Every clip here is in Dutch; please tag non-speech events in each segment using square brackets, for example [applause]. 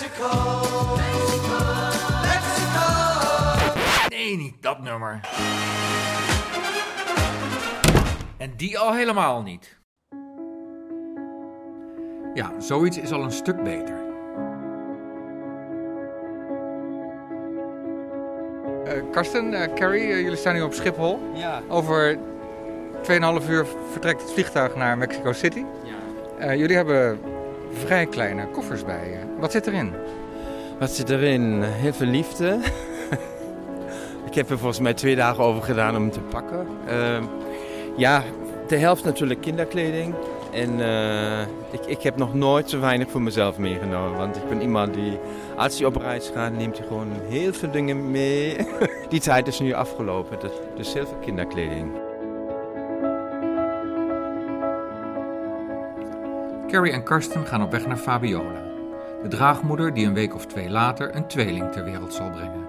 Mexico, Mexico, Mexico. Nee, niet dat nummer. En die al helemaal niet. Ja, zoiets is al een stuk beter. Eh, Karsten, eh, Carrie, eh, jullie staan nu op Schiphol. Ja. Over 2,5 uur vertrekt het vliegtuig naar Mexico City. ja. Eh, jullie hebben vrij kleine koffers bij je. Wat zit erin? Wat zit erin? Heel veel liefde. ik heb er volgens mij twee dagen over gedaan om hem te pakken. Ehm, ja, de helft natuurlijk kinderkleding. En eh, ik, ik heb nog nooit zo weinig voor mezelf meegenomen. Want ik ben iemand die, als hij op reis gaat, neemt hij gewoon heel veel dingen mee. [laughs] die tijd is nu afgelopen. Dus, dus heel veel kinderkleding. Carrie en Karsten gaan op weg naar Fabiola. De draagmoeder die een week of twee later een tweeling ter wereld zal brengen.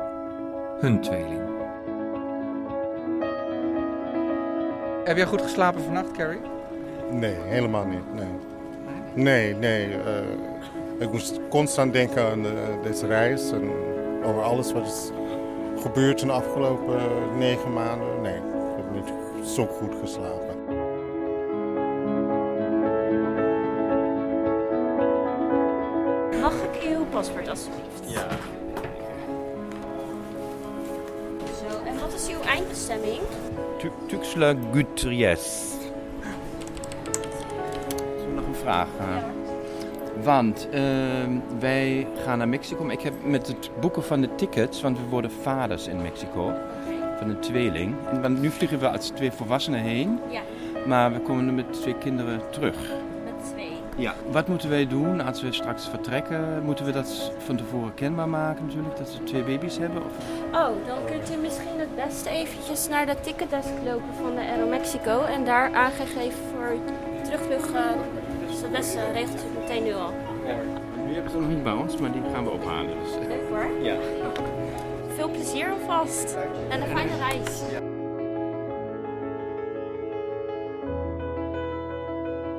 Hun tweeling. Heb jij goed geslapen vannacht, Carrie? Nee, helemaal niet. Nee, nee. nee eh, ik moest constant denken aan eh, deze reis en over alles wat is gebeurd in de afgelopen negen maanden. Nee, ik heb niet zo goed geslapen. Paspoort alstublieft? Ja. Zo, en wat is uw eindbestemming? Tuxtla Gutierrez. Zullen we nog een vraag? Want ehm, wij gaan naar Mexico. Maar ik heb met het boeken van de tickets, want we worden vaders in Mexico. Van een tweeling. En, want nu vliegen we als twee volwassenen heen. Ja, Maar we komen met twee kinderen terug. Ja. Wat moeten wij doen als we straks vertrekken? Moeten we dat van tevoren kenbaar maken natuurlijk? Dat ze twee baby's hebben? Of... Oh, dan kunt u misschien het beste eventjes naar de ticketdesk lopen van de Aero Mexico en daar aangegeven voor terugvlucht. eh, Dus het beste regelt u meteen nu al. Nu hebben ze nog niet bij ons, maar die gaan we ophalen. Dus. Leuk hoor. Ja. Veel plezier alvast en een fijne reis.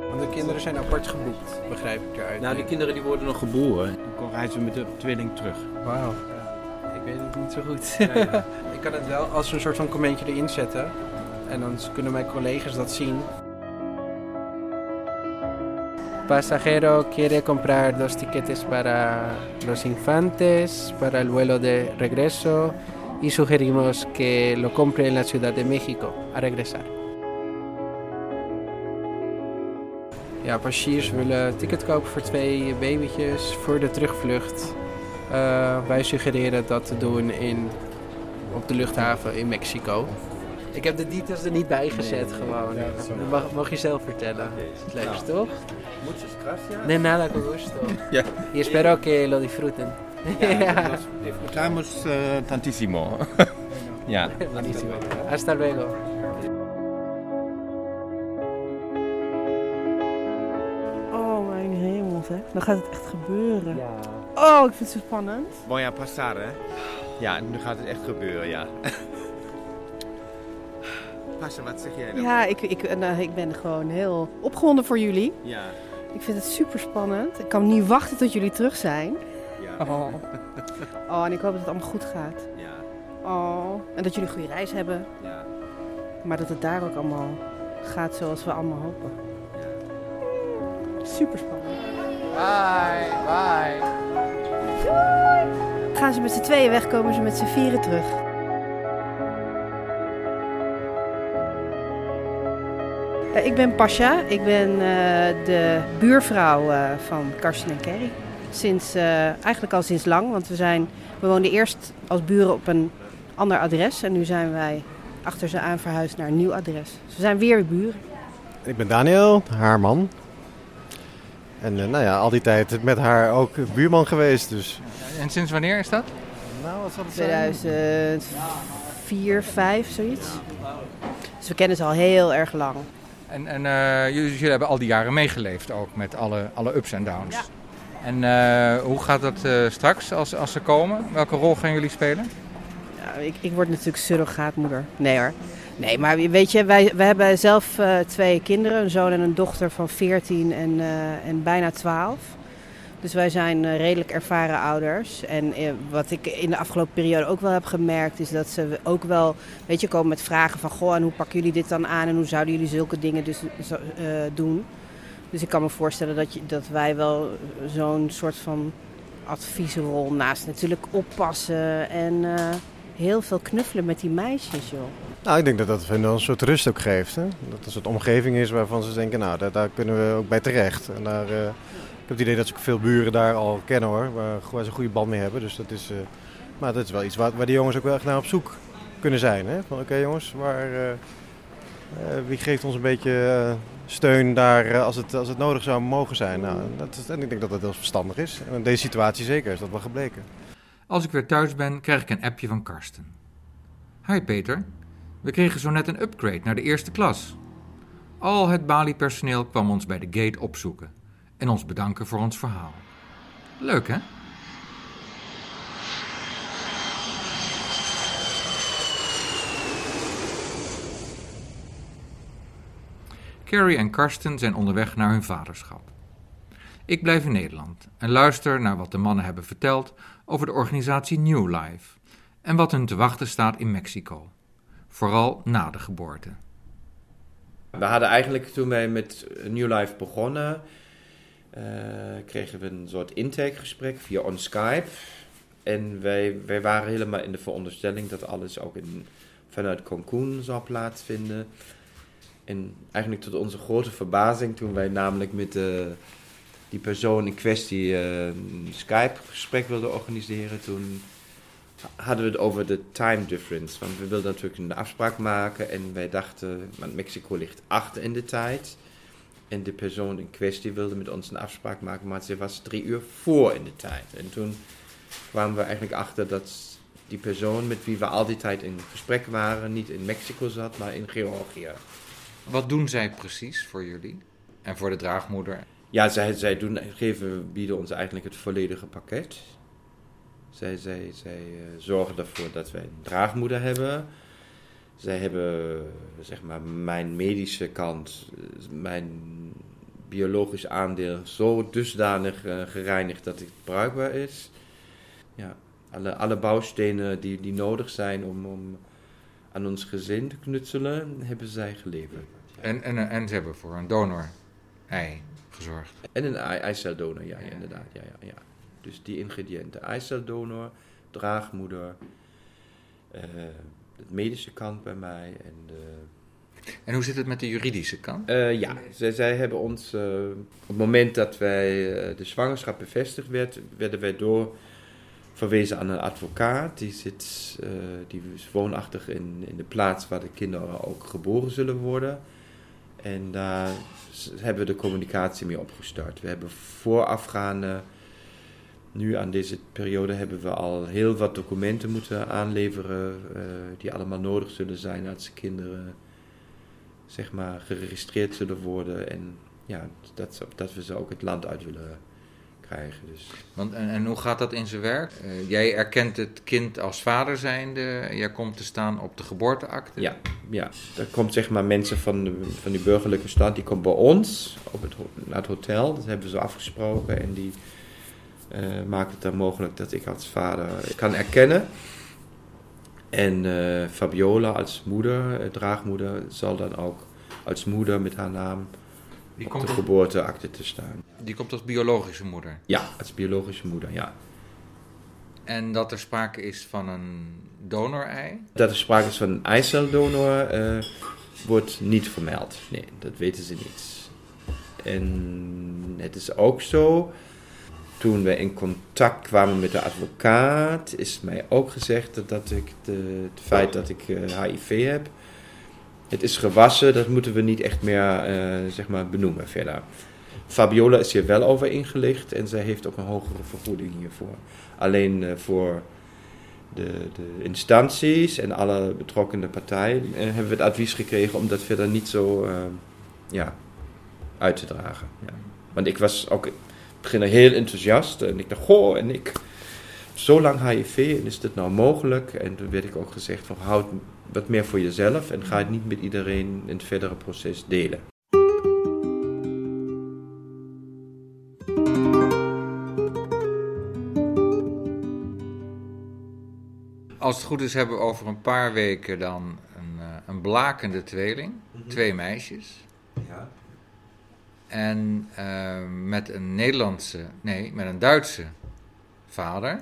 Want de kinderen zijn apart geboekt, begrijp ik eruit. Nou, die kinderen die worden nog geboren. Dan reizen we met de tweeling terug. Wauw. Ik weet het niet zo goed. Ja, ja. [laughs] ik kan het wel als een soort van commentje erin zetten. En dan kunnen mijn collega's dat zien. Pasajero quiere comprar dos tiquetes para los infantes, para el vuelo de regreso y sugerimos que lo compre en la Ciudad de México a regresar. Ja, passagiers willen een ticket kopen voor twee babytjes voor de terugvlucht. Eh, wij suggereren dat te doen in, op de luchthaven in Mexico. Ik heb de details er niet bij gezet, gewoon. Dat mag, mag je zelf vertellen. Het leukste, toch? Muchas gracias. De nada con gusto. [laughs] Ja. Y espero que lo disfruten. Ja, [laughs] disfrutamos uh, tantísimo. ja. [laughs] Buenísimo. Hasta luego. Dan gaat het echt gebeuren. Oh, ik vind het zo spannend. Voy a pasar, hè? Ja, nu gaat het echt gebeuren, ja. Pasha, wat zeg jij dan? Ja, ik, ik, nou, ik ben gewoon heel opgewonden voor jullie. Ja. Ik vind het super spannend. Ik kan niet wachten tot jullie terug zijn. Ja. Oh. [laughs] oh, en ik hoop dat het allemaal goed gaat. Ja. Oh, en dat jullie een goede reis hebben. Ja. Maar dat het daar ook allemaal gaat zoals we allemaal hopen. Super spannend. Bye, bye. Gaan ze met z'n tweeën weg, komen ze met z'n vieren terug. Eh, Ik ben Pasha. Ik ben eh, de buurvrouw eh, van Karsten en Kerry. Sinds, eh, eigenlijk al sinds lang, want we, zijn, we woonden eerst als buren op een ander adres. En nu zijn wij achter ze aan verhuisd naar een nieuw adres. Dus we zijn weer buren. Ik ben Daniel, haar man. En eh, nou ja, al die tijd met haar ook buurman geweest. Dus. En sinds wanneer is dat? Nou, wat zal het zijn? 2004, 5, zoiets. Dus we kennen ze al heel erg lang. En, en eh, jullie, jullie hebben al die jaren meegeleefd ook met alle, alle ups en downs. En eh, hoe gaat dat eh, straks als, als ze komen? Welke rol gaan jullie spelen? Ja, ik, ik word natuurlijk surrogaatmoeder. Nee hoor. Nee, maar weet je, wij, wij hebben zelf eh, twee kinderen. Een zoon en een dochter van 14 en, eh, en bijna 12. Dus wij zijn eh, redelijk ervaren ouders. En wat ik in de afgelopen periode ook wel heb gemerkt, is dat ze ook wel, weet je, komen met vragen van, goh, en hoe pakken jullie dit dan aan en hoe zouden jullie zulke dingen dus doen? Dus ik kan me voorstellen dat, je, dat wij wel zo'n soort van adviesrol naast natuurlijk oppassen en heel veel knuffelen met die meisjes, joh. Nou, ik denk dat dat hun een soort rust ook geeft. Hè? Dat het een soort omgeving is waarvan ze denken, nou, daar, daar kunnen we ook bij terecht. En daar, eh, ik heb het idee dat ze ook veel buren daar al kennen hoor, waar, ze een goede band mee hebben. Dus dat is, eh, maar dat is wel iets waar, waar die jongens ook wel echt naar op zoek kunnen zijn. Hè? Van oké jongens, waar, eh, wie geeft ons een beetje steun daar als, het, als het nodig zou mogen zijn? Nou, dat en ik denk dat dat heel verstandig is. En in deze situatie zeker is dat wel gebleken. Als ik weer thuis ben, krijg ik een appje van Karsten. Hi Peter, we kregen zo net een upgrade naar de eerste klas. Al het Bali-personeel kwam ons bij de gate opzoeken en ons bedanken voor ons verhaal. Leuk hè? Carrie en Karsten zijn onderweg naar hun vaderschap. Ik blijf in Nederland en luister naar wat de mannen hebben verteld over de organisatie New Life en wat hun te wachten staat in Mexico, vooral na de geboorte. We hadden eigenlijk toen wij met New Life begonnen, eh, kregen we een soort intakegesprek via on Skype. En wij, wij waren helemaal in de veronderstelling dat alles ook vanuit Cancun zou plaatsvinden. En eigenlijk tot onze grote verbazing, toen wij namelijk met de, die persoon in kwestie eh, een Skype-gesprek wilden organiseren, toen hadden we het over de time difference. Want we wilden natuurlijk een afspraak maken en wij dachten, want Mexico ligt achter in de tijd. En de persoon in kwestie wilde met ons een afspraak maken, maar ze was drie uur voor in de tijd. En toen kwamen we eigenlijk achter dat die persoon met wie we al die tijd in gesprek waren, niet in Mexico zat, maar in Georgië. Wat doen zij precies voor jullie en voor de draagmoeder? Ja, zij, zij doen, geven, bieden ons eigenlijk het volledige pakket. Zij, zij, zij eh, zorgen ervoor dat wij een draagmoeder hebben. Zij hebben, zeg maar, mijn medische kant, eh, mijn biologisch aandeel zo dusdanig eh, gereinigd dat het bruikbaar is. Ja, alle, alle bouwstenen die, die nodig zijn om, om aan ons gezin te knutselen, hebben zij geleverd. En, en, en ze hebben voor een donor-ei gezorgd. En een ei- eiceldonor, ja, ja, inderdaad. Ja, ja, ja. Dus die ingrediënten. Eiceldonor, draagmoeder, eh, het medische kant bij mij. En de, En hoe zit het met de juridische kant? Eh, ja, zij, zij hebben ons, eh, op het moment dat wij de zwangerschap bevestigd werd, werden wij door verwezen aan een advocaat. Die, zit, die is woonachtig in, in de plaats waar de kinderen ook geboren zullen worden. En daar hebben we de communicatie mee opgestart. We hebben voorafgaande, nu aan deze periode, hebben we al heel wat documenten moeten aanleveren. eh, die allemaal nodig zullen zijn als de kinderen zeg maar, geregistreerd zullen worden. En ja, dat, dat we ze ook het land uit willen krijgen. Dus. Want, en, en hoe gaat dat in zijn werk? Eh, jij erkent het kind als vader zijnde. Jij komt te staan op de geboorteakte. Ja, ja, er komt zeg maar mensen van, de, van die burgerlijke stand, die komen bij ons op het, naar het hotel. Dat hebben we zo afgesproken en die maakt het dan mogelijk dat ik als vader kan erkennen. En eh, Fabiola als moeder, eh, draagmoeder, zal dan ook als moeder met haar naam Die op komt, de geboorteakte te staan. die komt als biologische moeder. Ja, als biologische moeder, ja. En dat er sprake is van een donor-ei. Dat er sprake is van een eiceldonor eh, wordt niet vermeld. Nee, dat weten ze niet. En het is ook zo, toen we in contact kwamen met de advocaat, is mij ook gezegd dat, dat ik de, het feit dat ik eh, HIV heb, het is gewassen, dat moeten we niet echt meer eh, zeg maar benoemen verder. Fabiola is hier wel over ingelicht en zij heeft ook een hogere vergoeding hiervoor. Alleen eh, voor de, de instanties en alle betrokkenen partijen eh, hebben we het advies gekregen om dat verder niet zo eh, ja, uit te dragen. Ja. Want ik was ook beginnen heel enthousiast. En ik dacht, goh, en ik, zo lang HIV, en is dit nou mogelijk? En toen werd ik ook gezegd, van, houd wat meer voor jezelf en ga het niet met iedereen in het verdere proces delen. Als het goed is, hebben we over een paar weken dan een, eh, een blakende tweeling. Mhm. Twee meisjes. Ja. En eh, met een Nederlandse, nee, met een Duitse vader.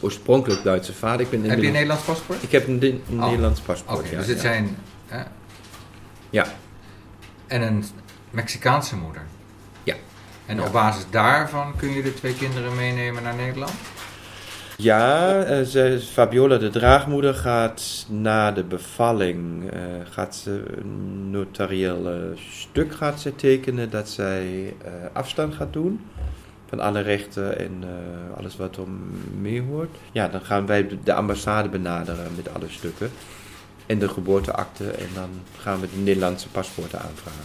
Oorspronkelijk Duitse vader. Ik ben Heb je een Nederlands paspoort? Ik heb een, een Oh. Nederlands paspoort. ja, dus het ja. zijn. hè? Ja. En een Mexicaanse moeder. Ja. En Ja. op basis daarvan kun je de twee kinderen meenemen naar Nederland? Ja, eh, Fabiola, de draagmoeder, gaat na de bevalling eh, gaat ze een notarieel stuk gaat ze tekenen dat zij eh, afstand gaat doen van alle rechten en alles wat er mee hoort. Ja, dan gaan wij de ambassade benaderen met alle stukken en de geboorteakte en dan gaan we de Nederlandse paspoorten aanvragen.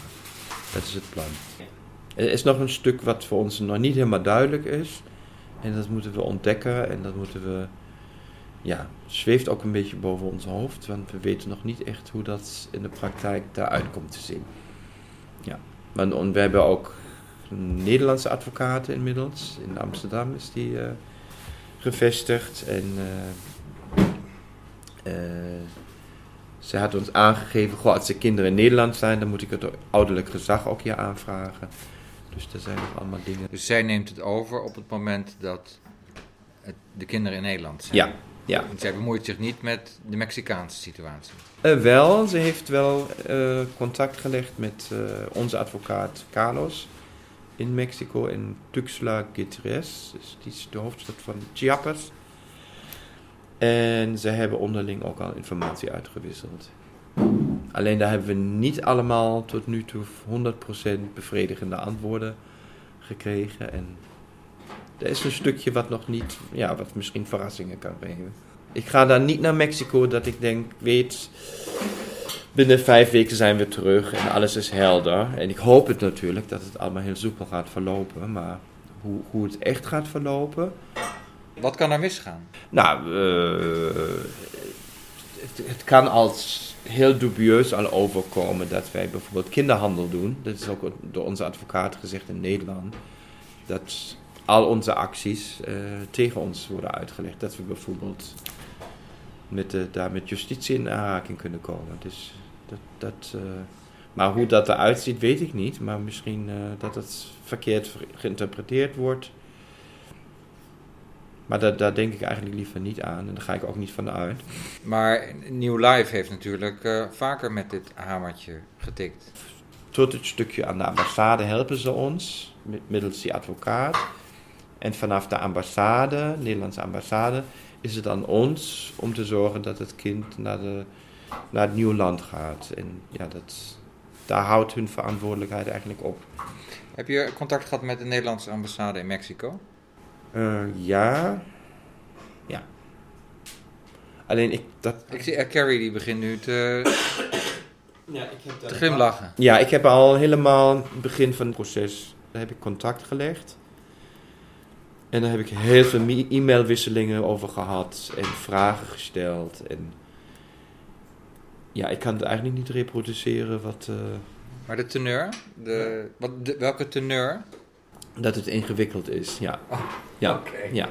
Dat is het plan. Er is nog een stuk wat voor ons nog niet helemaal duidelijk is. En dat moeten we ontdekken en dat moeten we. Ja, zweeft ook een beetje boven ons hoofd, want we weten nog niet echt hoe dat in de praktijk daaruit komt te zien. Ja, en we hebben ook Nederlandse advocaten inmiddels. In Amsterdam is die eh, gevestigd. En eh, ze had ons aangegeven, goh, als de kinderen in Nederland zijn, dan moet ik het ouderlijk gezag ook hier aanvragen. Dus er zijn nog allemaal dingen. Dus zij neemt het over op het moment dat het, de kinderen in Nederland zijn. Ja, ja. Want zij bemoeit zich niet met de Mexicaanse situatie. Eh, wel, ze heeft wel eh, contact gelegd met eh, onze advocaat Carlos in Mexico, in Tuxtla Gutierrez. Dus die is de hoofdstad van Chiapas. En ze hebben onderling ook al informatie uitgewisseld. Alleen daar hebben we niet allemaal tot nu toe 100% bevredigende antwoorden gekregen. En er is een stukje wat nog niet, ja, wat misschien verrassingen kan geven. Ik ga dan niet naar Mexico dat ik denk, weet, binnen vijf weken zijn we terug en alles is helder. En ik hoop het natuurlijk dat het allemaal heel soepel gaat verlopen, maar hoe, hoe het echt gaat verlopen, Wat kan er misgaan? nou, eh, het, kan als heel dubieus al overkomen dat wij bijvoorbeeld kinderhandel doen. Dat is ook door onze advocaat gezegd in Nederland. Dat al onze acties eh, tegen ons worden uitgelegd. Dat we bijvoorbeeld met daar met justitie in aanraking kunnen komen. Dus dat, dat, eh, maar hoe dat eruit ziet, weet ik niet. Maar misschien eh, dat het verkeerd ver- geïnterpreteerd wordt. Maar daar, daar denk ik eigenlijk liever niet aan. En daar ga ik ook niet van uit. Maar New Life heeft natuurlijk eh, vaker met dit hamertje getikt. Tot het stukje aan de ambassade helpen ze ons. Middels die advocaat. En vanaf de ambassade, Nederlandse ambassade, is het aan ons om te zorgen dat het kind naar, de, naar het nieuwe land gaat. En ja, dat, daar houdt hun verantwoordelijkheid eigenlijk op. Heb je contact gehad met de Nederlandse ambassade in Mexico? Eh, ja. Ja. Alleen ik, dat, Ik zie eh, Carrie die begint nu te, [coughs] ja, ik heb te glimlachen. Ja, ik heb al helemaal het begin van het proces daar heb ik contact gelegd. En daar heb ik heel veel e-mailwisselingen over gehad en vragen gesteld. En ja, ik kan het eigenlijk niet reproduceren wat, eh, Maar de teneur? De, wat, de- welke teneur? Dat het ingewikkeld is. Ja, ja, ja.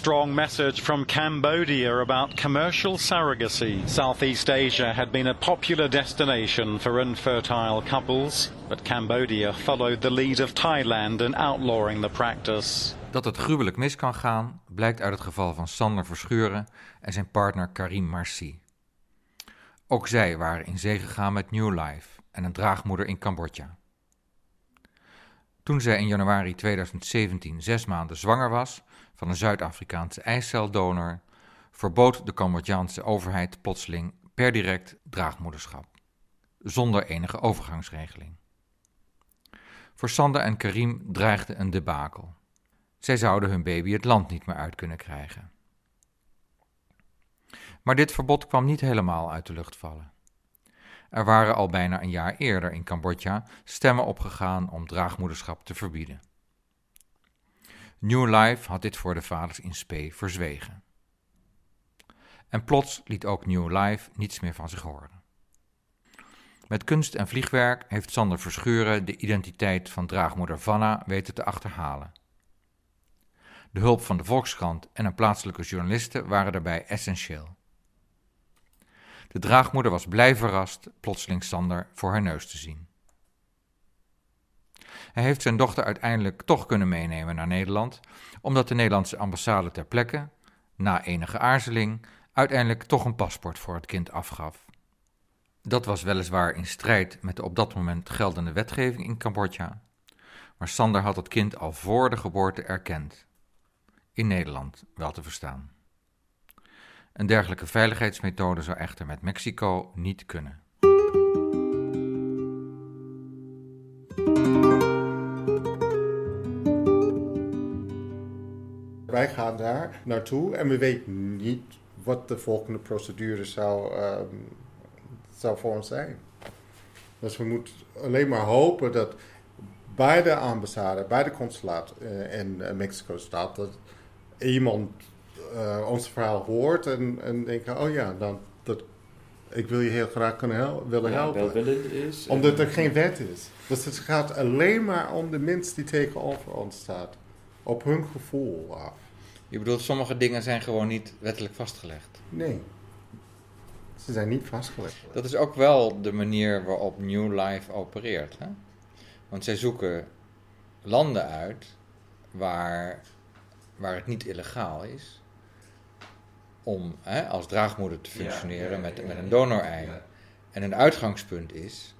Strong message from Cambodia about commercial surrogacy. Southeast Asia had been a popular destination for infertile couples, but Cambodia followed the lead of Thailand in outlawing the practice. Dat het gruwelijk mis kan gaan, blijkt uit het geval van Sander Verschuren en zijn partner Karim Marci. Ook zij waren in zee gegaan met New Life en een draagmoeder in Cambodja. Toen zij in januari 2017 zes maanden zwanger was van een Zuid-Afrikaanse eiceldonor, verbood de Cambodjaanse overheid plotseling per direct draagmoederschap, zonder enige overgangsregeling. Voor Sander en Karim dreigde een debakel. Zij zouden hun baby het land niet meer uit kunnen krijgen. Maar dit verbod kwam niet helemaal uit de lucht vallen. Er waren al bijna een jaar eerder in Cambodja stemmen opgegaan om draagmoederschap te verbieden. New Life had dit voor de vaders in spe verzwegen. En plots liet ook New Life niets meer van zich horen. Met kunst en vliegwerk heeft Sander Verschuren de identiteit van draagmoeder Vanna weten te achterhalen. De hulp van de Volkskrant en een plaatselijke journaliste waren daarbij essentieel. De draagmoeder was blij verrast plotseling Sander voor haar neus te zien. Hij heeft zijn dochter uiteindelijk toch kunnen meenemen naar Nederland, omdat de Nederlandse ambassade ter plekke, na enige aarzeling, uiteindelijk toch een paspoort voor het kind afgaf. Dat was weliswaar in strijd met de op dat moment geldende wetgeving in Cambodja, maar Sander had het kind al voor de geboorte erkend. In Nederland wel te verstaan. Een dergelijke veiligheidsmethode zou echter met Mexico niet kunnen. Wij gaan daar naartoe en we weten niet wat de volgende procedure zou, ehm, zou voor ons zijn. Dus we moeten alleen maar hopen dat bij de ambassade, bij de consulaat eh, in Mexico staat dat iemand uh, ons verhaal hoort en, en denkt, oh ja, dan, dat, ik wil je heel graag kunnen hel willen Ja, helpen. is. en- Omdat er geen wet is. Dus het gaat alleen maar om de mens die tegenover ons staat. Op hun gevoel af. Je bedoelt, sommige dingen zijn gewoon niet wettelijk vastgelegd. Nee. Ze zijn niet vastgelegd. Dat is ook wel de manier waarop New Life opereert. Hè? Want zij zoeken landen uit waar, waar het niet illegaal is om hè, als draagmoeder te functioneren ja, met, ja, met een donor-ei. En een uitgangspunt is,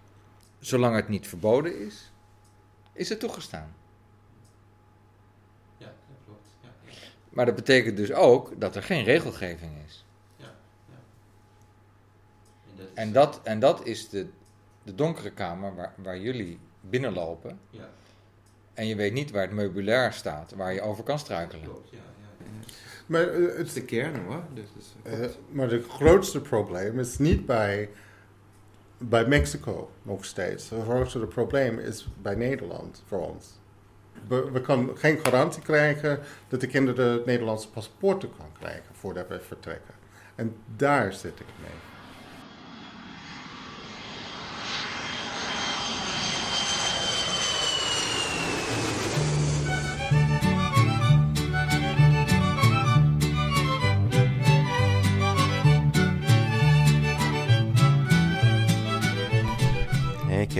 zolang het niet verboden is, is het toegestaan. Ja, dat klopt. Maar dat betekent dus ook dat er geen regelgeving is. En dat is- En dat, en dat is de, de donkere kamer waar, waar jullie binnenlopen. Ja, En je weet niet waar het meubilair staat, waar je over kan struikelen. klopt. Ja, Maar, eh, Dat het, is de kern hoor. Dus, dus, eh, maar het grootste probleem is niet bij, bij Mexico nog steeds. Het grootste probleem is bij Nederland voor ons. We, we kunnen geen garantie krijgen dat de kinderen het Nederlandse paspoorten kan krijgen voordat we vertrekken. En daar zit ik mee.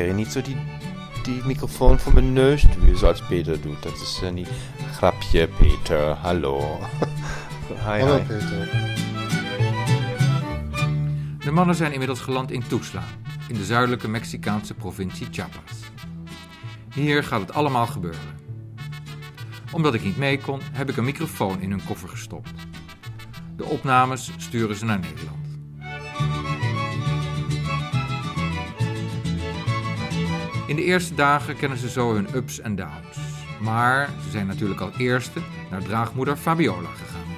Kerry, niet zo die, die microfoon voor mijn neus duwen zoals Peter doet. Dat is eh, niet... Grapje, Peter. Hallo. [laughs] hi, Hallo hi. Peter. De mannen zijn inmiddels geland in Tuxtla, in de zuidelijke Mexicaanse provincie Chiapas. Hier gaat het allemaal gebeuren. Omdat ik niet mee kon, heb ik een microfoon in hun koffer gestopt. De opnames sturen ze naar Nederland. In de eerste dagen kennen ze zo hun ups en downs. Maar ze zijn natuurlijk al eerste naar draagmoeder Fabiola gegaan.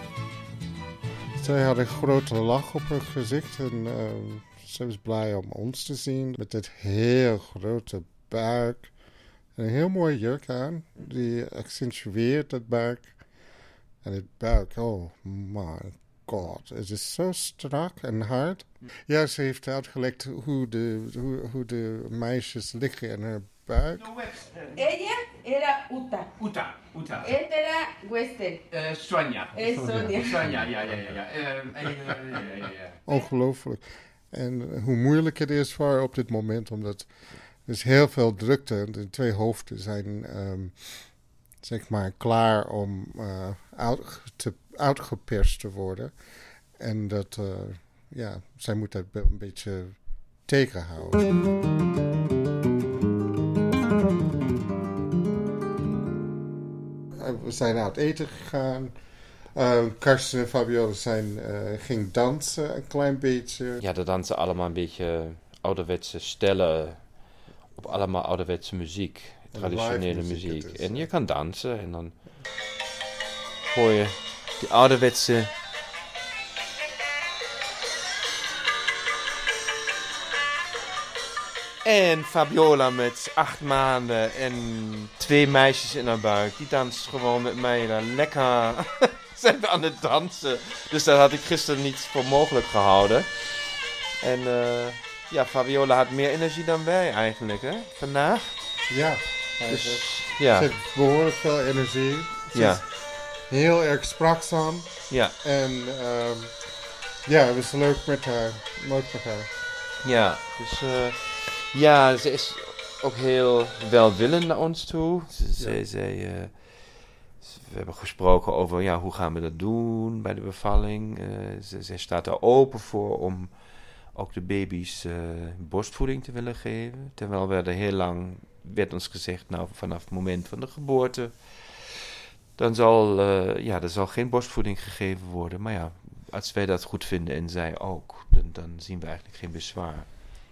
Zij had een grote lach op haar gezicht en ehm, ze was blij om ons te zien. Met dit heel grote buik. En een heel mooi jurk aan, die accentueert dat buik. En het buik, oh my god, het is zo strak en hard. Ja, ze heeft uitgelegd hoe de, hoe, hoe de meisjes liggen in haar buik. Ella era Uta. Uta, Uta. Este era Wester. Eh, Sonia. Es Sonia. Sonia, ja, ja, ja. Ongelooflijk. En hoe moeilijk het is voor haar op dit moment, omdat er is heel veel drukte. De twee hoofden zijn ehm, zeg maar klaar om eh, uit, te, uitgeperst te worden. En dat, eh, ja, zij moet dat een beetje tegenhouden. Eh, We zijn uit eten gegaan. Uh, Karsten en Fabiola zijn, eh, ging dansen een klein beetje. Ja, dat dansen allemaal een beetje ouderwetse stellen. Op allemaal ouderwetse muziek. Traditionele muziek muziek. het is, En je kan dansen en dan hoor je die ouderwetse En Fabiola met acht maanden en twee meisjes in haar buik. Die danst gewoon met mij daar lekker. [laughs] Zijn aan het dansen. Dus dat had ik gisteren niet voor mogelijk gehouden. En eh, ja, Fabiola had meer energie dan wij eigenlijk, hè? Vandaag. Ja, Dus, dus, ja. ze heeft behoorlijk veel energie. Ze Ja. Heel erg spraakzaam. Ja. En ehm, ja, het was leuk met haar. Leuk met haar. Ja, dus eh, ja, ze is ook heel welwillend naar ons toe. Ze, ze, ze, eh, ze- we hebben gesproken over ja, hoe gaan we dat doen bij de bevalling. Eh, ze, ze staat er open voor om ook de baby's borstvoeding te willen geven. Terwijl we er heel lang werd ons gezegd, nou vanaf het moment van de geboorte, dan zal, eh, ja, er zal geen borstvoeding gegeven worden. Maar ja, als wij dat goed vinden en zij ook, dan, dan zien we eigenlijk geen bezwaar.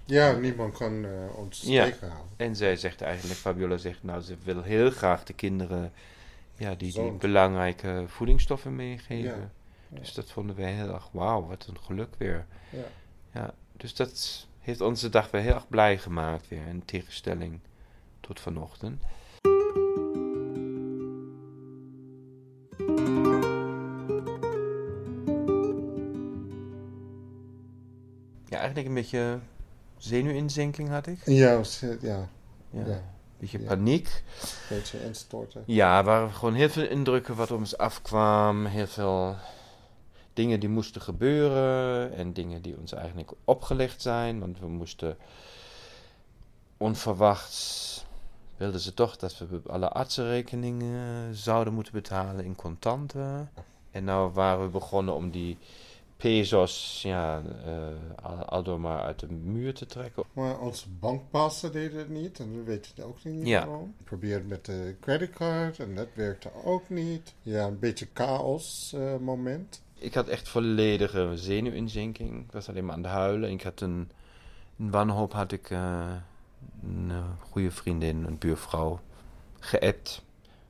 Ja, niemand kan eh, ons Ja, tegenhouden. en zij zegt eigenlijk, Fabiola zegt, nou ze wil heel graag de kinderen ja, die, die belangrijke voedingsstoffen meegeven. Ja. Dus dat vonden wij heel erg, wauw, wat een geluk weer. Ja. ja, dus dat heeft onze dag weer heel erg blij gemaakt weer, in tegenstelling tot vanochtend. Een beetje zenuwinzinking had ik. Ja, eh, ja. Ja. Ja. Beetje Ja. paniek. Een beetje instorten. Ja, er waren gewoon heel veel indrukken wat op ons afkwam. Heel veel dingen die moesten gebeuren. En dingen die ons eigenlijk opgelegd zijn. Want we moesten onverwachts. wilden ze toch dat we alle artsenrekeningen zouden moeten betalen in contanten. En nou waren we begonnen om die pesos ja, eh, al, aldoor maar uit de muur te trekken. Maar onze bankpassen deden het niet en we weten ook niet Ja. waarom. Ik probeerde met de creditcard en dat werkte ook niet. Ja, een beetje chaos eh, moment. Ik had echt volledige zenuwinzinking. Ik was alleen maar aan het huilen. Ik had een, in wanhoop had ik eh, een goede vriendin, een buurvrouw, geappt.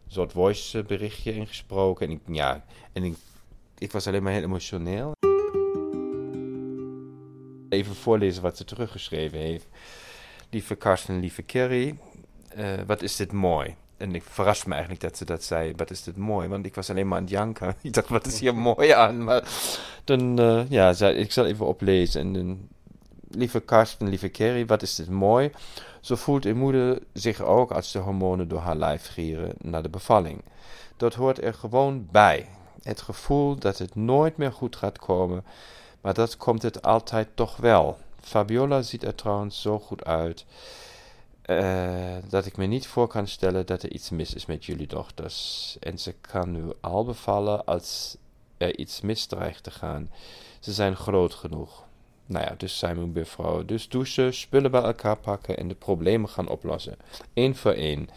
Een soort voice berichtje ingesproken. En ik, ja, en ik, ik was alleen maar heel emotioneel. Even voorlezen wat ze teruggeschreven heeft. Lieve Karsten, lieve Kerry, eh, wat is dit mooi. En ik verrast me eigenlijk dat ze dat zei, wat is dit mooi. Want ik was alleen maar aan het janken. [laughs] Ik dacht, wat is hier mooi aan? Maar dan, eh, ja, ik zal even oplezen. En lieve Karsten, lieve Kerry, wat is dit mooi. Zo voelt een moeder zich ook als de hormonen door haar lijf gieren naar de bevalling. Dat hoort er gewoon bij. Het gevoel dat het nooit meer goed gaat komen, maar dat komt het altijd toch wel. Fabiola ziet er trouwens zo goed uit. eh, dat ik me niet voor kan stellen dat er iets mis is met jullie dochters. En ze kan nu al bevallen als er iets mis dreigt te gaan. Ze zijn groot genoeg. Nou ja, dus zijn mijn buurvrouw. Dus douchen, spullen bij elkaar pakken en de problemen gaan oplossen. Eén voor één.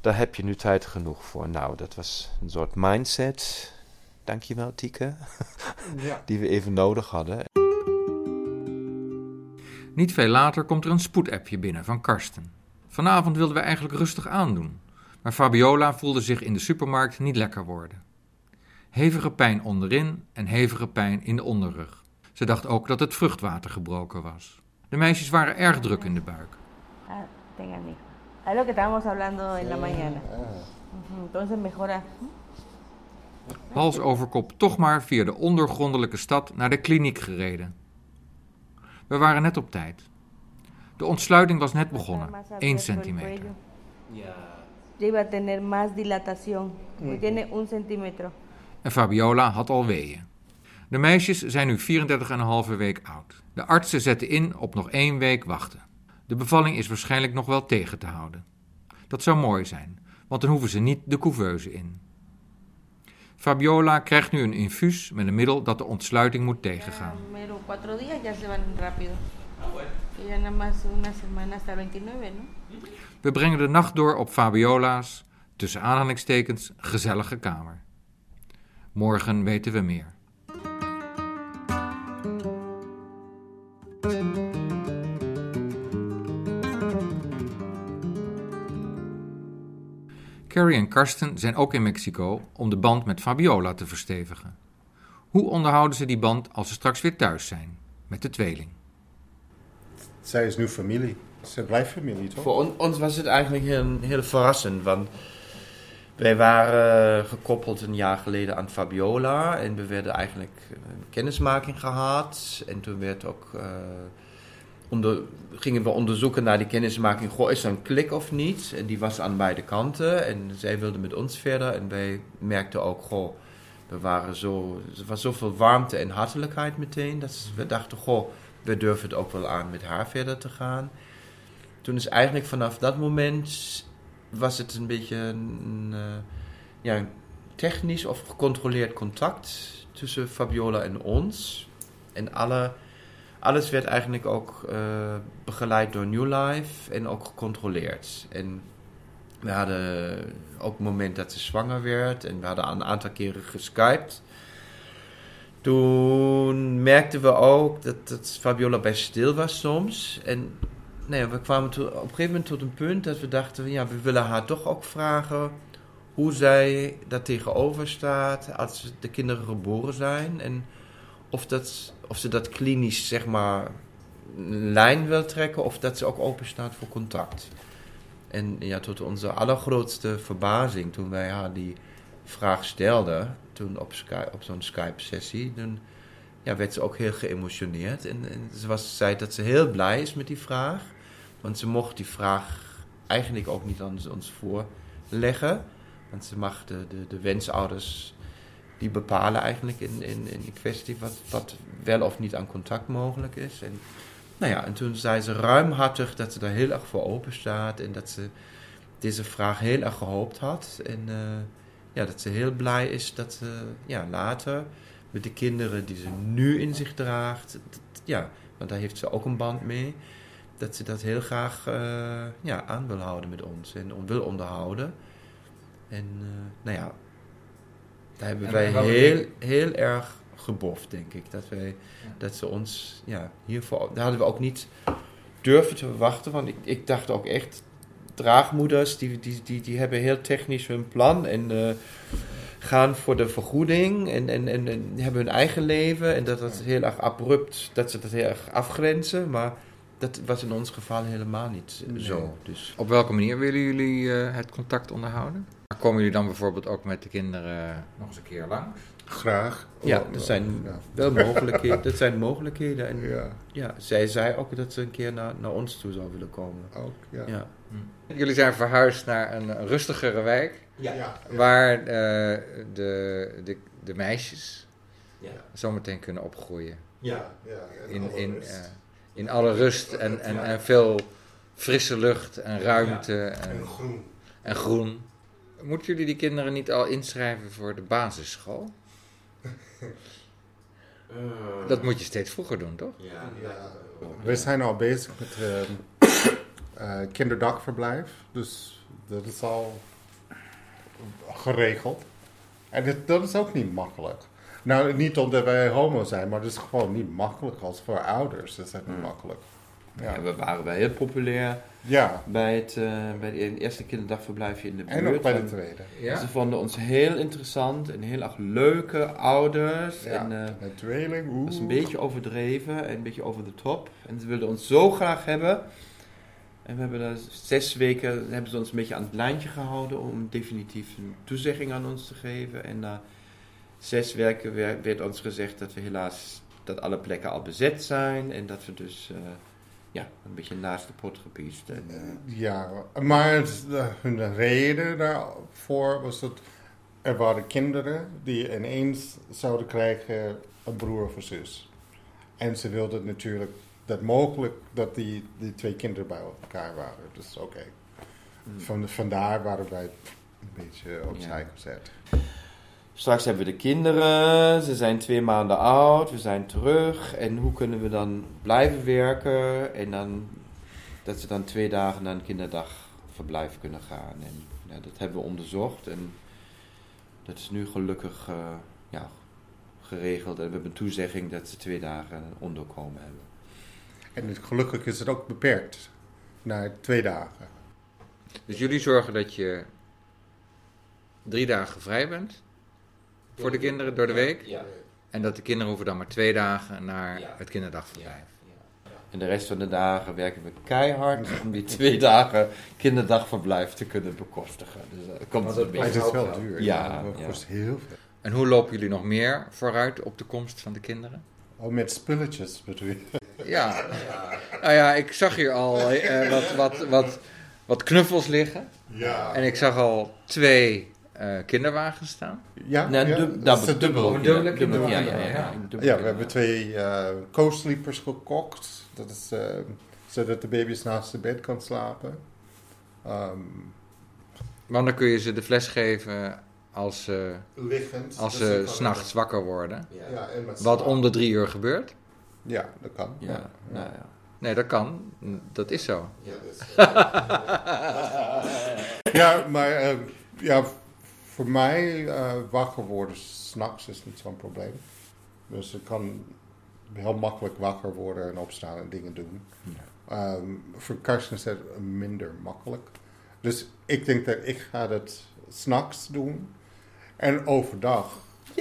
Daar heb je nu tijd genoeg voor. Nou, dat was een soort mindset. Dankjewel, Tieke. [laughs] Ja. Die we even nodig hadden. Niet veel later komt er een spoedappje binnen van Karsten. Vanavond wilden we eigenlijk rustig aandoen, maar Fabiola voelde zich in de supermarkt niet lekker worden. Hevige pijn onderin en hevige pijn in de onderrug. Ze dacht ook dat het vruchtwater gebroken was. De meisjes waren erg druk in de buik. Ah, tengan hijo. Es lo que estábamos hablando en la mañana. Ujú, Entonces mejora. Hals over kop toch maar via de ondergrondelijke stad naar de kliniek gereden. We waren net op tijd. De ontsluiting was net begonnen, 1 centimeter. Tener más dilatación. Tiene un centímetro. En Fabiola had al weeën. De meisjes zijn nu 34,5 week oud. De artsen zetten in op nog één week wachten. De bevalling is waarschijnlijk nog wel tegen te houden. Dat zou mooi zijn, want dan hoeven ze niet de couveuse in. Fabiola krijgt nu een infuus met een middel dat de ontsluiting moet tegengaan. Mero cuatro días ya se van rápido. Y ya nada más una semana hasta el 29, ¿no? We brengen de nacht door op Fabiola's, tussen aanhalingstekens, gezellige kamer. Morgen weten we meer. Carrie en Karsten zijn ook in Mexico om de band met Fabiola te verstevigen. Hoe onderhouden ze die band als ze straks weer thuis zijn, met de tweeling? Zij is nu familie. Het is een blijffamilie, toch? Voor on- ons was het eigenlijk heel, heel verrassend, want wij waren gekoppeld een jaar geleden aan Fabiola en we werden eigenlijk een kennismaking gehad. En toen werd ook, eh, onder, gingen we onderzoeken naar die kennismaking, goh, is er een klik of niet? En die was aan beide kanten en zij wilde met ons verder en wij merkten ook, goh, we waren zo, er was zoveel warmte en hartelijkheid meteen, dat we dachten, goh, we durven het ook wel aan met haar verder te gaan. Toen is eigenlijk vanaf dat moment was het een beetje een, eh, ja, een technisch of gecontroleerd contact tussen Fabiola en ons. En alle, alles werd eigenlijk ook eh, begeleid door New Life en ook gecontroleerd. En we hadden ook het moment dat ze zwanger werd en we hadden een aantal keren geskyped. Toen merkten we ook dat, Fabiola best stil was soms. En nee, we kwamen op een gegeven moment tot een punt dat we dachten: ja, we willen haar toch ook vragen hoe zij daar tegenover staat als de kinderen geboren zijn. En of, dat, of ze dat klinisch, zeg maar, lijn wil trekken of dat ze ook open staat voor contact. En ja, tot onze allergrootste verbazing toen wij haar die vraag stelden, toen op, op zo'n Skype-sessie, dan ja, werd ze ook heel geëmotioneerd. En, ze was, zei dat ze heel blij is met die vraag, want ze mocht die vraag eigenlijk ook niet aan ons voorleggen. Want ze mag de, de, de wensouders, die bepalen eigenlijk in, in, in die kwestie wat, wel of niet aan contact mogelijk is. En, nou ja, en toen zei ze ruimhartig dat ze daar heel erg voor open staat en dat ze deze vraag heel erg gehoopt had. En eh, ja, dat ze heel blij is dat ze ja, later met de kinderen die ze nu in zich draagt, ja, want daar heeft ze ook een band mee, dat ze dat heel graag eh, ja, aan wil houden met ons en wil onderhouden. En eh, nou ja, daar hebben En wij heel, heel erg geboft, denk ik. Dat, wij, dat ze ons ja, hiervoor... Daar hadden we ook niet durven te verwachten. Want ik, ik dacht ook echt... Draagmoeders, die, die, die, die hebben heel technisch hun plan. En eh, gaan voor de vergoeding. En, en, en, en hebben hun eigen leven. En dat dat heel erg abrupt... Dat ze dat heel erg afgrenzen. Maar dat was in ons geval helemaal niet zo. Dus... Op welke manier willen jullie eh, het contact onderhouden? Komen jullie dan bijvoorbeeld ook met de kinderen nog eens een keer langs? Graag. Ja, dat zijn Ja. wel mogelijkheden. Dat zijn mogelijkheden. En Ja. ja. zij zei ook dat ze een keer naar, naar ons toe zou willen komen. Ook, ja. Ja. Jullie zijn verhuisd naar een rustigere wijk. Ja. Ja. Waar eh, de, de, de meisjes Ja. zometeen kunnen opgroeien. Ja, ja. en In, alle in, rust. eh, in alle rust en, en, en veel frisse lucht en ruimte en, En groen. en groen. Moeten jullie die kinderen niet al inschrijven voor de basisschool? [laughs] Dat moet je steeds vroeger doen, toch? Ja. We zijn al bezig met [coughs] eh, kinderdagverblijf. Dus dat is al geregeld. En dit, dat is ook niet makkelijk. Nou, niet omdat wij homo zijn, maar het is gewoon niet makkelijk als voor ouders. Dat is echt niet makkelijk. Ja. Ja, we waren wel heel populair ja. bij het, eh, bij het eerste kinderdagverblijfje in de buurt. En ook bij de tweede. Ja. Ze vonden ons heel interessant en heel erg leuke ouders. Ja. En, eh, Een tweeling, Het oeh. was een beetje overdreven en een beetje over de top. En ze wilden ons zo graag hebben. En we hebben daar zes weken hebben ze ons een beetje aan het lijntje gehouden om definitief een toezegging aan ons te geven. En na zes weken werd, werd ons gezegd dat we helaas dat alle plekken al bezet zijn en dat we dus eh, ja, een beetje naast de pot gepiest. En, eh, Ja, maar het- de- hun reden daarvoor was dat er waren kinderen die ineens zouden krijgen een broer of een zus. En ze wilden natuurlijk dat mogelijk dat die, die twee kinderen bij elkaar waren. Dus oké. Van, vandaar waren wij een beetje opzij Ja. gezet. Straks hebben we de kinderen, ze zijn twee maanden oud, we zijn terug. En hoe kunnen we dan blijven werken en dan, dat ze dan twee dagen naar een kinderdagverblijf kunnen gaan. En ja, dat hebben we onderzocht en dat is nu gelukkig eh, ja, geregeld. En we hebben een toezegging dat ze twee dagen onderkomen hebben. En het, gelukkig is het ook beperkt naar twee dagen. Dus jullie zorgen dat je drie dagen vrij bent voor de kinderen door de week. Ja. En dat de kinderen hoeven dan maar twee dagen naar Ja. het kinderdagverblijf. En de rest van de dagen werken we keihard [laughs] om die twee dagen kinderdagverblijf te kunnen bekostigen. Dus dat komt Maar een beetje blijft wel duur. Ja, dat ja. kost heel veel. En hoe lopen jullie nog meer vooruit op de komst van de kinderen? Oh, met spulletjes bedoel je? [laughs] Ja, nou ja, ik zag hier al eh, wat, wat, wat, wat knuffels liggen. Ja. En ik zag al twee eh, kinderwagens staan. Ja, Nee, ja, dub- dat is dubbel- een dubbel. Een dubbele Ja, kinderwagen. ja, ja, ja. Ja. We hebben twee eh co-sleepers gekocht. Dat is eh, zodat de baby's naast het bed kan slapen. Ehm, Want dan kun je ze de fles geven als ze, liggend. als dus ze s'nachts wakker worden. Ja, en met Wat om de drie uur gebeurt. Ja, dat kan. Ja, nou ja. Nee, dat kan. Dat is zo. Ja, is- [laughs] ja, maar eh, ja, voor mij eh, wakker worden s'nachts is niet zo'n probleem. Dus ik kan heel makkelijk wakker worden en opstaan en dingen doen. Ehm, voor Karsten is het minder makkelijk. Dus ik denk dat ik ga dat s'nachts doen. En overdag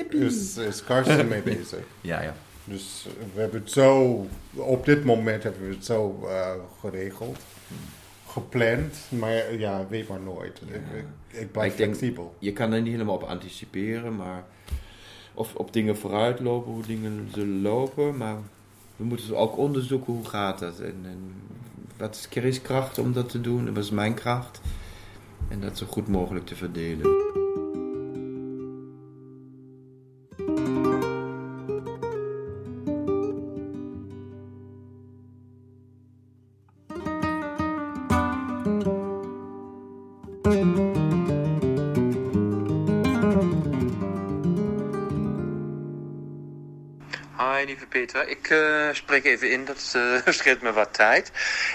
is, is Karsten [laughs] mee bezig. Ja, ja. Dus we hebben het zo, op dit moment hebben we het zo eh, geregeld, gepland, maar ja, weet maar nooit. Ik, ik, ik Maar blijf ik denk, flexibel. je kan er niet helemaal op anticiperen, maar of op dingen vooruitlopen, hoe dingen zullen lopen. Maar we moeten ook onderzoeken hoe gaat dat en, en wat is Kerry's kracht om dat te doen en wat is mijn kracht. En dat zo goed mogelijk te verdelen. Ik eh, spreek even in, dat eh, [laughs] scheelt me wat tijd.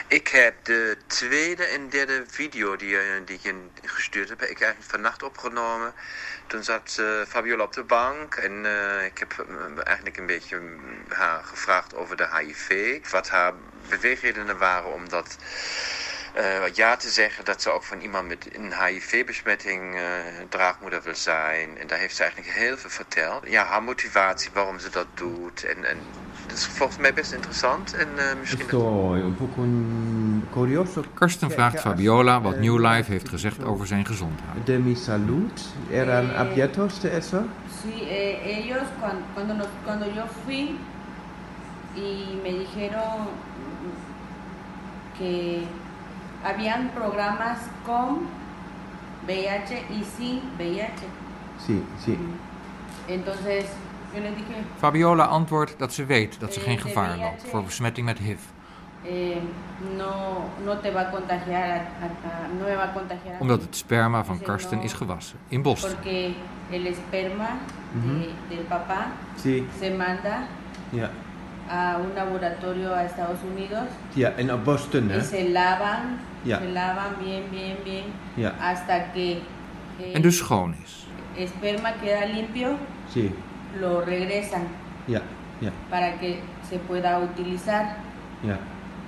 Ik heb de tweede en derde video die, eh, die ik gestuurd heb, ik eigenlijk vannacht opgenomen. Toen zat Fabiola op de bank en ik heb eigenlijk een beetje mm, haar gevraagd over de HIV. Wat haar beweegredenen waren om eh, ja te zeggen dat ze ook van iemand met een HIV-besmetting eh, draagmoeder wil zijn. En daar heeft ze eigenlijk heel veel verteld. Ja, haar motivatie, waarom ze dat doet. En, en dat is volgens mij best interessant. En eh, misschien... Karsten vraagt Fabiola wat New Life heeft gezegd over zijn gezondheid. De mi salud eran abiertos de eso? Sí, ellos cuando, cuando yo fui y me dijeron que habían programas con VIH y sin VIH. Sí, sí. Entonces yo les dije, Fabiola antwoordt dat ze weet dat ze geen gevaar loopt voor besmetting met HIV. eh, no, no te va a contagiar, a- a- a- no me va a contagiar. a Omdat het sperma van Karsten is gewassen in Boston. Porque el esperma de- del papá Sí, se manda ja. a un laboratorio a Estados Unidos Ja, en Boston, y hè? se lavan, Ja. se lavan bien, bien, bien, Ja. hasta que el En dus schoon is. esperma queda limpio, Sí, lo regresan ja, ja, para que se pueda utilizar. ja.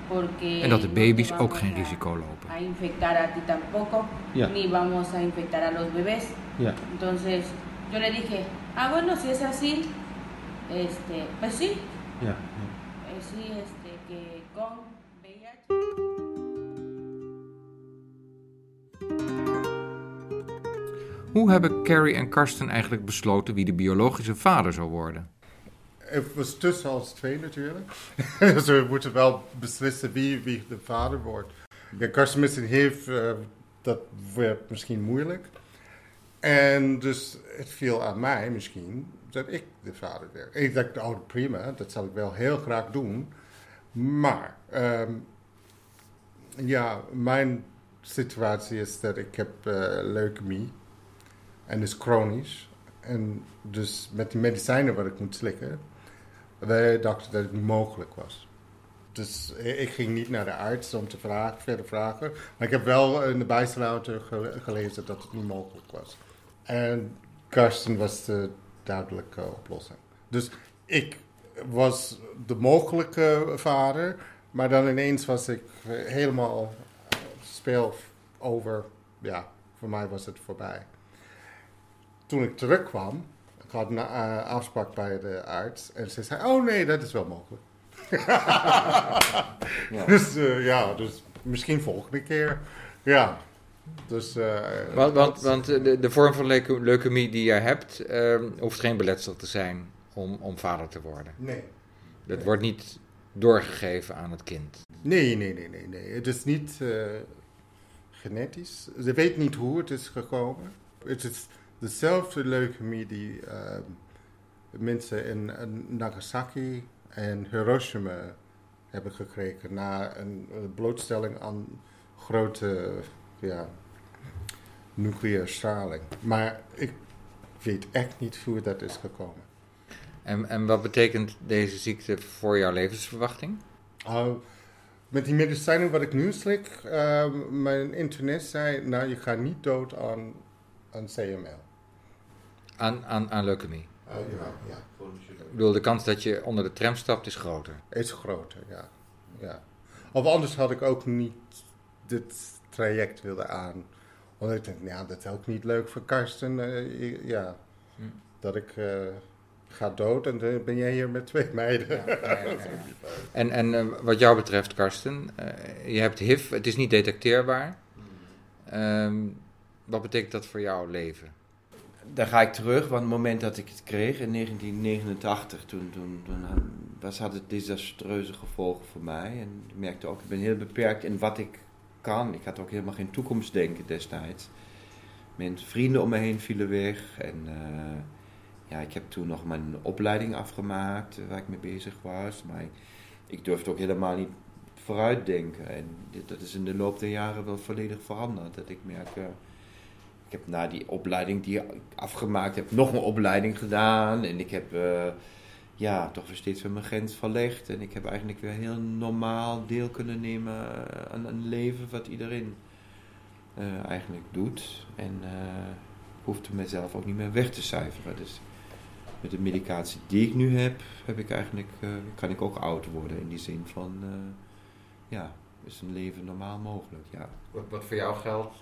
Porque En dat de no baby's te ook geen a- risico lopen. A infectar a ti tampoco, Ja. ni vamos a infectar a los bebés. Ja. Entonces yo le dije, ah bueno, si es así, este, pues sí, Ja, eh, Hoe hebben Carrie en Karsten eigenlijk besloten wie de biologische vader zou worden? Het was tussen ons twee natuurlijk. [laughs] dus we moeten wel beslissen wie, wie de vader wordt. Karsten misschien heeft, eh, dat werd misschien moeilijk. En dus het viel aan mij misschien dat ik de vader werd. Ik dacht, oh prima, dat zal ik wel heel graag doen. Maar, ehm, ja, mijn situatie is dat ik heb eh, leukemie. En dus chronisch. En dus met die medicijnen wat ik moet slikken, wij dachten dat het niet mogelijk was. Dus ik ging niet naar de arts om te vragen, verder vragen. Maar ik heb wel in de bijsluiter ge- gelezen dat het niet mogelijk was. En Karsten was de duidelijke oplossing. Dus ik was de mogelijke vader, maar dan ineens was ik helemaal speel over. Ja, voor mij was het voorbij. Toen ik terugkwam, ik had een eh, afspraak bij de arts en ze zei: Oh nee, dat is wel mogelijk. [laughs] Ja. Dus eh, ja, dus misschien volgende keer. Ja. Dus, eh, Want, want, de, de vorm van leuke- leukemie die je hebt, ehm, hoeft geen beletsel te zijn om, om vader te worden. Nee. Dat wordt niet doorgegeven aan het kind. Nee, nee, nee, nee, nee. Het is niet eh, genetisch. Ze weet niet hoe het is gekomen. Het is dezelfde leukemie die eh, mensen in, Nagasaki en Hiroshima hebben gekregen na een, blootstelling aan grote ja, nucleaire straling. Maar ik weet echt niet hoe dat is gekomen. En, en wat betekent deze ziekte voor jouw levensverwachting? Uh, met die medicijnen wat ik nu slik, uh, mijn internist zei, nou je gaat niet dood aan, aan CML. Aan, aan, aan leukemie? Uh, ja, ja. Ik bedoel, de kans dat je onder de tram stapt is groter. Is groter, ja. ja. Of anders had ik ook niet dit traject willen aan. Want ik denk, ja, dat is ook niet leuk voor Karsten. eh, ja, Hm. dat ik uh, ga dood en dan ben jij hier met twee meiden. En, en uh, wat jou betreft, Karsten, uh, je hebt HIV, het is niet detecteerbaar. Um, wat betekent dat voor jouw leven? Daar ga ik terug, want het moment dat ik het kreeg in 1989, toen, toen, was, had het desastreuze gevolgen voor mij. En ik merkte ook, ik ben heel beperkt in wat ik kan. Ik had ook helemaal geen toekomstdenken destijds. Mijn vrienden om me heen vielen weg. En uh, ja, ik heb toen nog mijn opleiding afgemaakt waar ik mee bezig was. Maar ik durfde ook helemaal niet vooruitdenken. En dat is in de loop der jaren wel volledig veranderd. Dat ik merk, uh, ik heb na die opleiding die ik afgemaakt heb, nog een opleiding gedaan. En ik heb uh, ja, toch weer steeds weer mijn grens verlegd. En ik heb eigenlijk weer heel normaal deel kunnen nemen aan een leven wat iedereen uh, eigenlijk doet. En uh, hoefde mezelf ook niet meer weg te cijferen. Dus met de medicatie die ik nu heb, heb ik eigenlijk, kan ik ook oud worden. In die zin van, ja, is een leven normaal mogelijk. Ja. Wat voor jou geldt,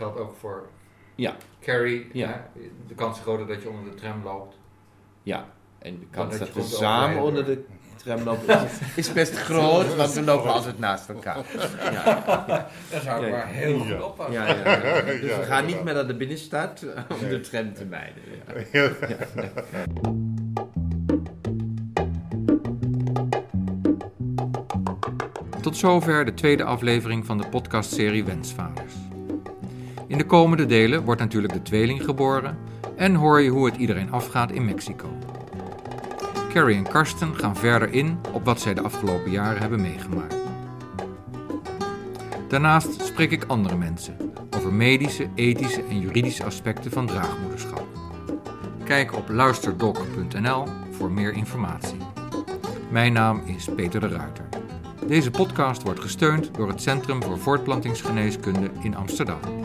geldt ook voor ja. Carrie. Ja. De kans is groter dat je onder de tram loopt. Ja, en de kans dat, we samen onder de tram lopen is best groot, want we lopen altijd naast elkaar. Ja. Dat zou ik maar heel goed oppassen. Ja, ja, Dus we gaan niet meer naar de binnenstad om de tram te mijden. Tot zover de tweede aflevering van de podcastserie Wensvaders. In de komende delen wordt natuurlijk de tweeling geboren en hoor je hoe het iedereen afgaat in Mexico. Carrie en Karsten gaan verder in op wat zij de afgelopen jaren hebben meegemaakt. Daarnaast spreek ik andere mensen over medische, ethische en juridische aspecten van draagmoederschap. Kijk op luisterdoc.nl voor meer informatie. Mijn naam is Peter de Ruiter. Deze podcast wordt gesteund door het Centrum voor Voortplantingsgeneeskunde in Amsterdam.